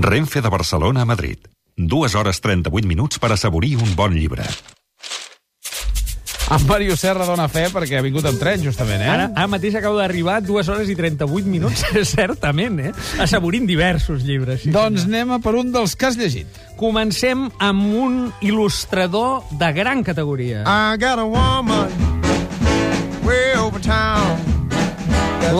Renfe de Barcelona a Madrid. Dues hores 38 minuts per assaborir un bon llibre. En Mario Serra dona fe perquè ha vingut amb tren, justament, eh? Ara, ara mateix acabo d'arribar, 2 hores i 38 minuts, certament, eh? Assaborint diversos llibres. Sí, Doncs senyor. anem a per un dels que has llegit. Comencem amb un il·lustrador de gran categoria. I got a woman way over town.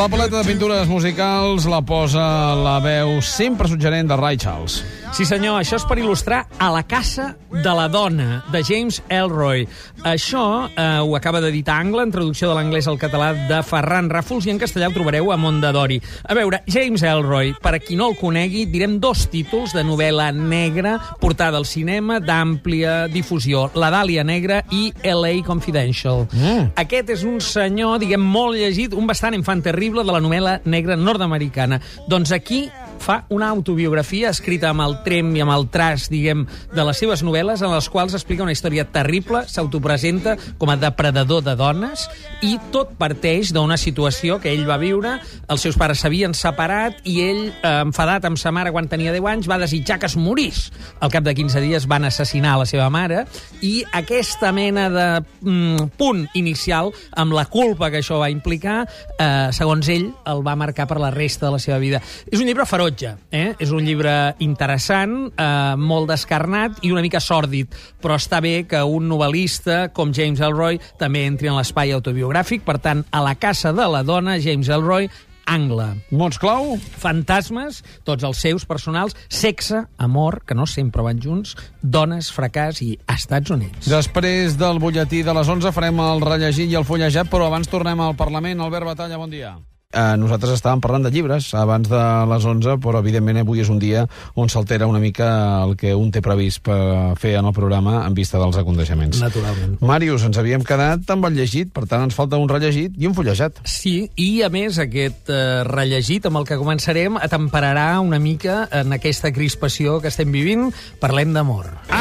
La paleta de pintures musicals la posa la veu sempre suggerent de Ray Charles. Sí, senyor, això és per il·lustrar a la casa de la dona, de James Elroy. Això eh, ho acaba d'editar Angle, en traducció de l'anglès al català de Ferran Ràfols, i en castellà ho trobareu a Mondadori. A veure, James Elroy, per a qui no el conegui, direm dos títols de novel·la negra portada al cinema d'àmplia difusió, La Dàlia Negra i L.A. Confidential. Mm. Aquest és un senyor, diguem, molt llegit, un bastant infant terrible de la novel·la negra nord-americana. Doncs aquí fa una autobiografia escrita amb el trem i amb el tras, diguem, de les seves novel·les, en les quals explica una història terrible, s'autopresenta com a depredador de dones, i tot parteix d'una situació que ell va viure, els seus pares s'havien separat, i ell, eh, enfadat amb sa mare quan tenia 10 anys, va desitjar que es morís. Al cap de 15 dies van assassinar la seva mare, i aquesta mena de mm, punt inicial, amb la culpa que això va implicar, eh, segons ell, el va marcar per la resta de la seva vida. És un llibre ferotge, eh? és un llibre interessant, eh, molt descarnat i una mica sòrdid, però està bé que un novel·lista com James Elroy també entri en l'espai autobiogràfic, per tant, a la casa de la dona, James Elroy, Angle. Mots clau? Fantasmes, tots els seus personals, sexe, amor, que no sempre van junts, dones, fracàs i Estats Units. Després del butlletí de les 11 farem el rellegit i el fullejat, però abans tornem al Parlament. Albert Batalla, bon dia. Eh, nosaltres estàvem parlant de llibres abans de les 11, però evidentment avui és un dia on s'altera una mica el que un té previst per fer en el programa en vista dels aconteixements. Naturalment. Màrius, ens havíem quedat amb el llegit, per tant ens falta un rellegit i un fullejat. Sí, i a més aquest eh, rellegit amb el que començarem atemperarà una mica en aquesta crispació que estem vivint. Parlem d'amor. I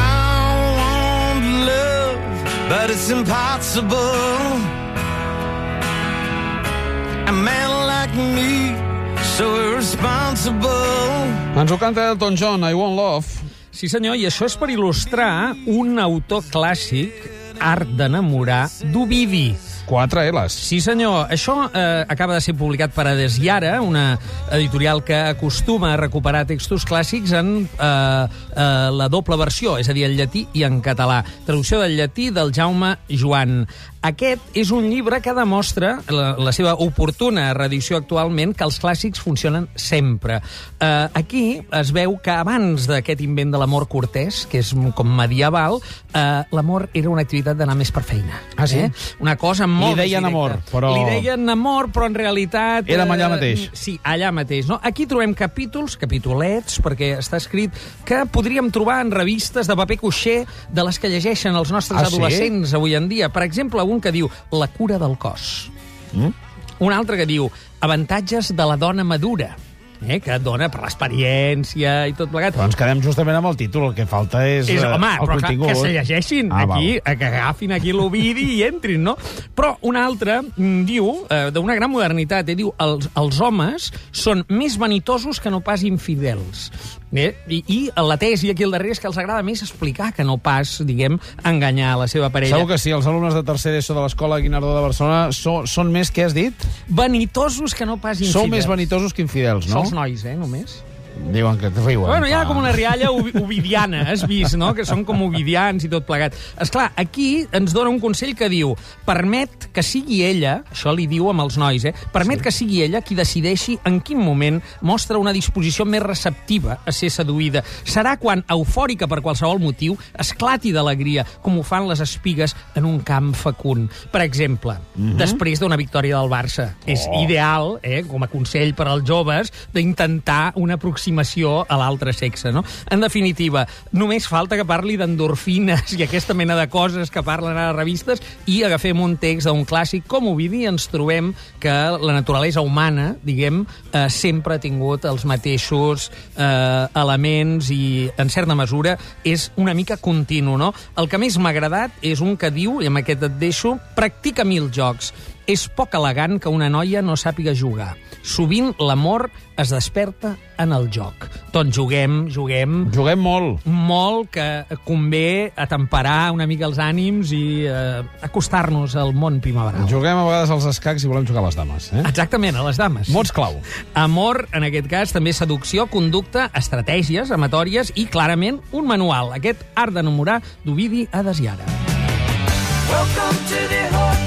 want love, but it's impossible. A man like me, so irresponsible. Ens ho canta Elton John, I Want Love. Sí, senyor, i això és per il·lustrar un autor clàssic, Art d'enamorar, d'Ovidi. Quatre L's. Sí, senyor. Això eh, acaba de ser publicat per Adesiara, una editorial que acostuma a recuperar textos clàssics en eh, eh, la doble versió, és a dir, en llatí i en català. Traducció del llatí del Jaume Joan. Aquest és un llibre que demostra la, la seva oportuna reedició actualment que els clàssics funcionen sempre. Eh, aquí es veu que abans d'aquest invent de l'amor cortès, que és com medieval, eh, l'amor era una activitat d'anar més per feina. Ah, sí? Eh? Una cosa molt Li deien amor, però- Li deien amor, però en realitat... Érem allà eh, mateix. Sí, allà mateix. No? Aquí trobem capítols, capitolets, perquè està escrit, que podríem trobar en revistes de paper coixer de les que llegeixen els nostres Ah, sí? adolescents avui en dia. Per exemple, un que diu La cura del cos. Mm? Un altre que diu Avantatges de la dona madura. Eh, que et dona per l'experiència i tot plegat. Però ens quedem justament amb el títol, el que falta és, És, eh, home, el però que, contingut. que se llegeixin Ah, aquí, val. que agafin aquí l'Ovidi i entrin, no? Però un altre mm, diu, eh, d'una gran modernitat, eh, diu, els, els homes són més vanitosos que no pas infidels. Eh? I, I la tesi aquí al darrere és que els agrada més explicar que no pas, diguem, enganyar la seva parella. Segur que sí, els alumnes de tercer ESO de l'Escola Guinardó de Barcelona són, són més, què has dit? Vanitosos que no pas infidels. Sou més vanitosos que infidels, no? Són els nois, eh, només. Diuen que et riuen. Bueno, hi ha com una rialla ovi- ovidiana, has vist, no? Que són com ovidians i tot plegat. És clar, aquí ens dona un consell que diu permet que sigui ella, això li diu amb els nois, eh? Permet sí. que sigui ella qui decideixi en quin moment mostra una disposició més receptiva a ser seduïda. Serà quan, eufòrica per qualsevol motiu, esclati d'alegria, com ho fan les espigues en un camp fecund. Per exemple, mm -hmm. després d'una victòria del Barça. Oh. És ideal, eh, com a consell per als joves, d'intentar una aproximació a l'altre sexe, no? En definitiva, només falta que parli d'endorfines i aquesta mena de coses que parlen a les revistes i agafem un text d'un clàssic com Ovidi ens trobem que la naturalesa humana, diguem, eh, sempre ha tingut els mateixos eh, elements i, en certa mesura, és una mica continu, no? El que més m'ha agradat és un que diu, i amb aquest et deixo, practica mil jocs. És poc elegant que una noia no sàpiga jugar. Sovint l'amor es desperta en el joc. Doncs juguem, juguem, Juguem molt. molt que convé atemperar una mica els ànims i eh, acostar-nos al món primaveral. Juguem a vegades als escacs i volem jugar a les dames. Eh? Exactament, a les dames. Mots clau. Amor, en aquest cas, també seducció, conducta, estratègies amatòries i, clarament, un manual. Aquest art d'enamorar d'Ovidi Adesiara. Welcome to the.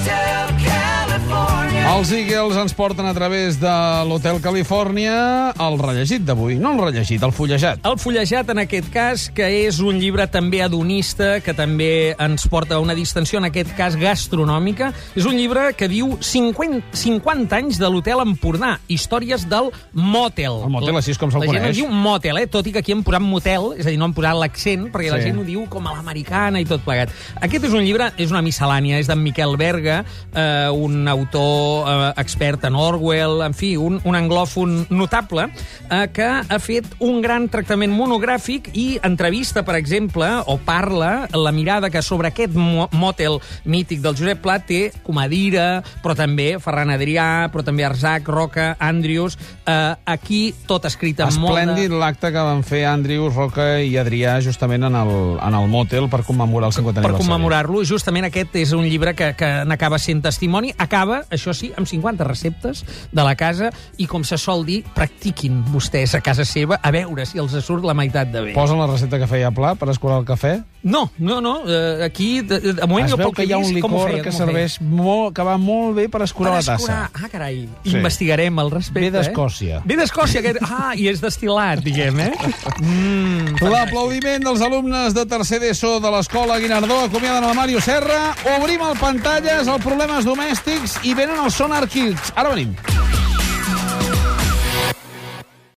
Els Eagles ens porten a través de l'Hotel Califòrnia el rellegit d'avui. No el rellegit, el fullejat. El fullejat, en aquest cas, que és un llibre també adonista, que també ens porta a una distensió, en aquest cas gastronòmica. És un llibre que diu 50, 50 anys de l'Hotel Empordà, històries del motel. El motel, així és com se'l La gent coneix. en diu motel, eh? tot i que aquí hem posat motel, és a dir, no hem posat l'accent, perquè la Sí. gent ho diu com a l'americana i tot plegat. Aquest és un llibre, és una miscel·lània, és d'en Miquel Berga, eh, un autor eh, expert en Orwell, en fi, un, un anglòfon notable, eh, que ha fet un gran tractament monogràfic i entrevista, per exemple, o parla la mirada que sobre aquest mo motel mític del Josep Pla té Comadira, però també Ferran Adrià, però també Arzac, Roca, Andrius, eh, aquí tot escrit amb molt de... Esplèndid l'acte que van fer Andrius, Roca i Adrià justament en el, en el motel per commemorar el 50 per aniversari. commemorar-lo. Justament aquest és un llibre que, que n'acaba sent testimoni. Acaba, això sí, amb 50 receptes de la casa i, com se sol dir, practiquin vostès a casa seva a veure si els surt la meitat de bé. Posen la recepta que feia Pla per escurar el cafè. No, no, no. Eh, aquí, de, de moment, es jo veu pel que hi ha un licor feia, que serveix molt, que va molt bé per escurar Per la tassa. escurar. Ah, carai. Sí. Investigarem al respecte. Ve d'Escòcia. Eh? Ve d'Escòcia. Aquest... Ah, i és destil·lat, diguem, eh? Mm, L'aplaudiment dels alumnes de tercer d'ESO de l'escola Guinardó acomiaden el Mario Serra. Obrim el pantalles, el Problemes Domèstics i venen els Sonar Kids. Ara venim.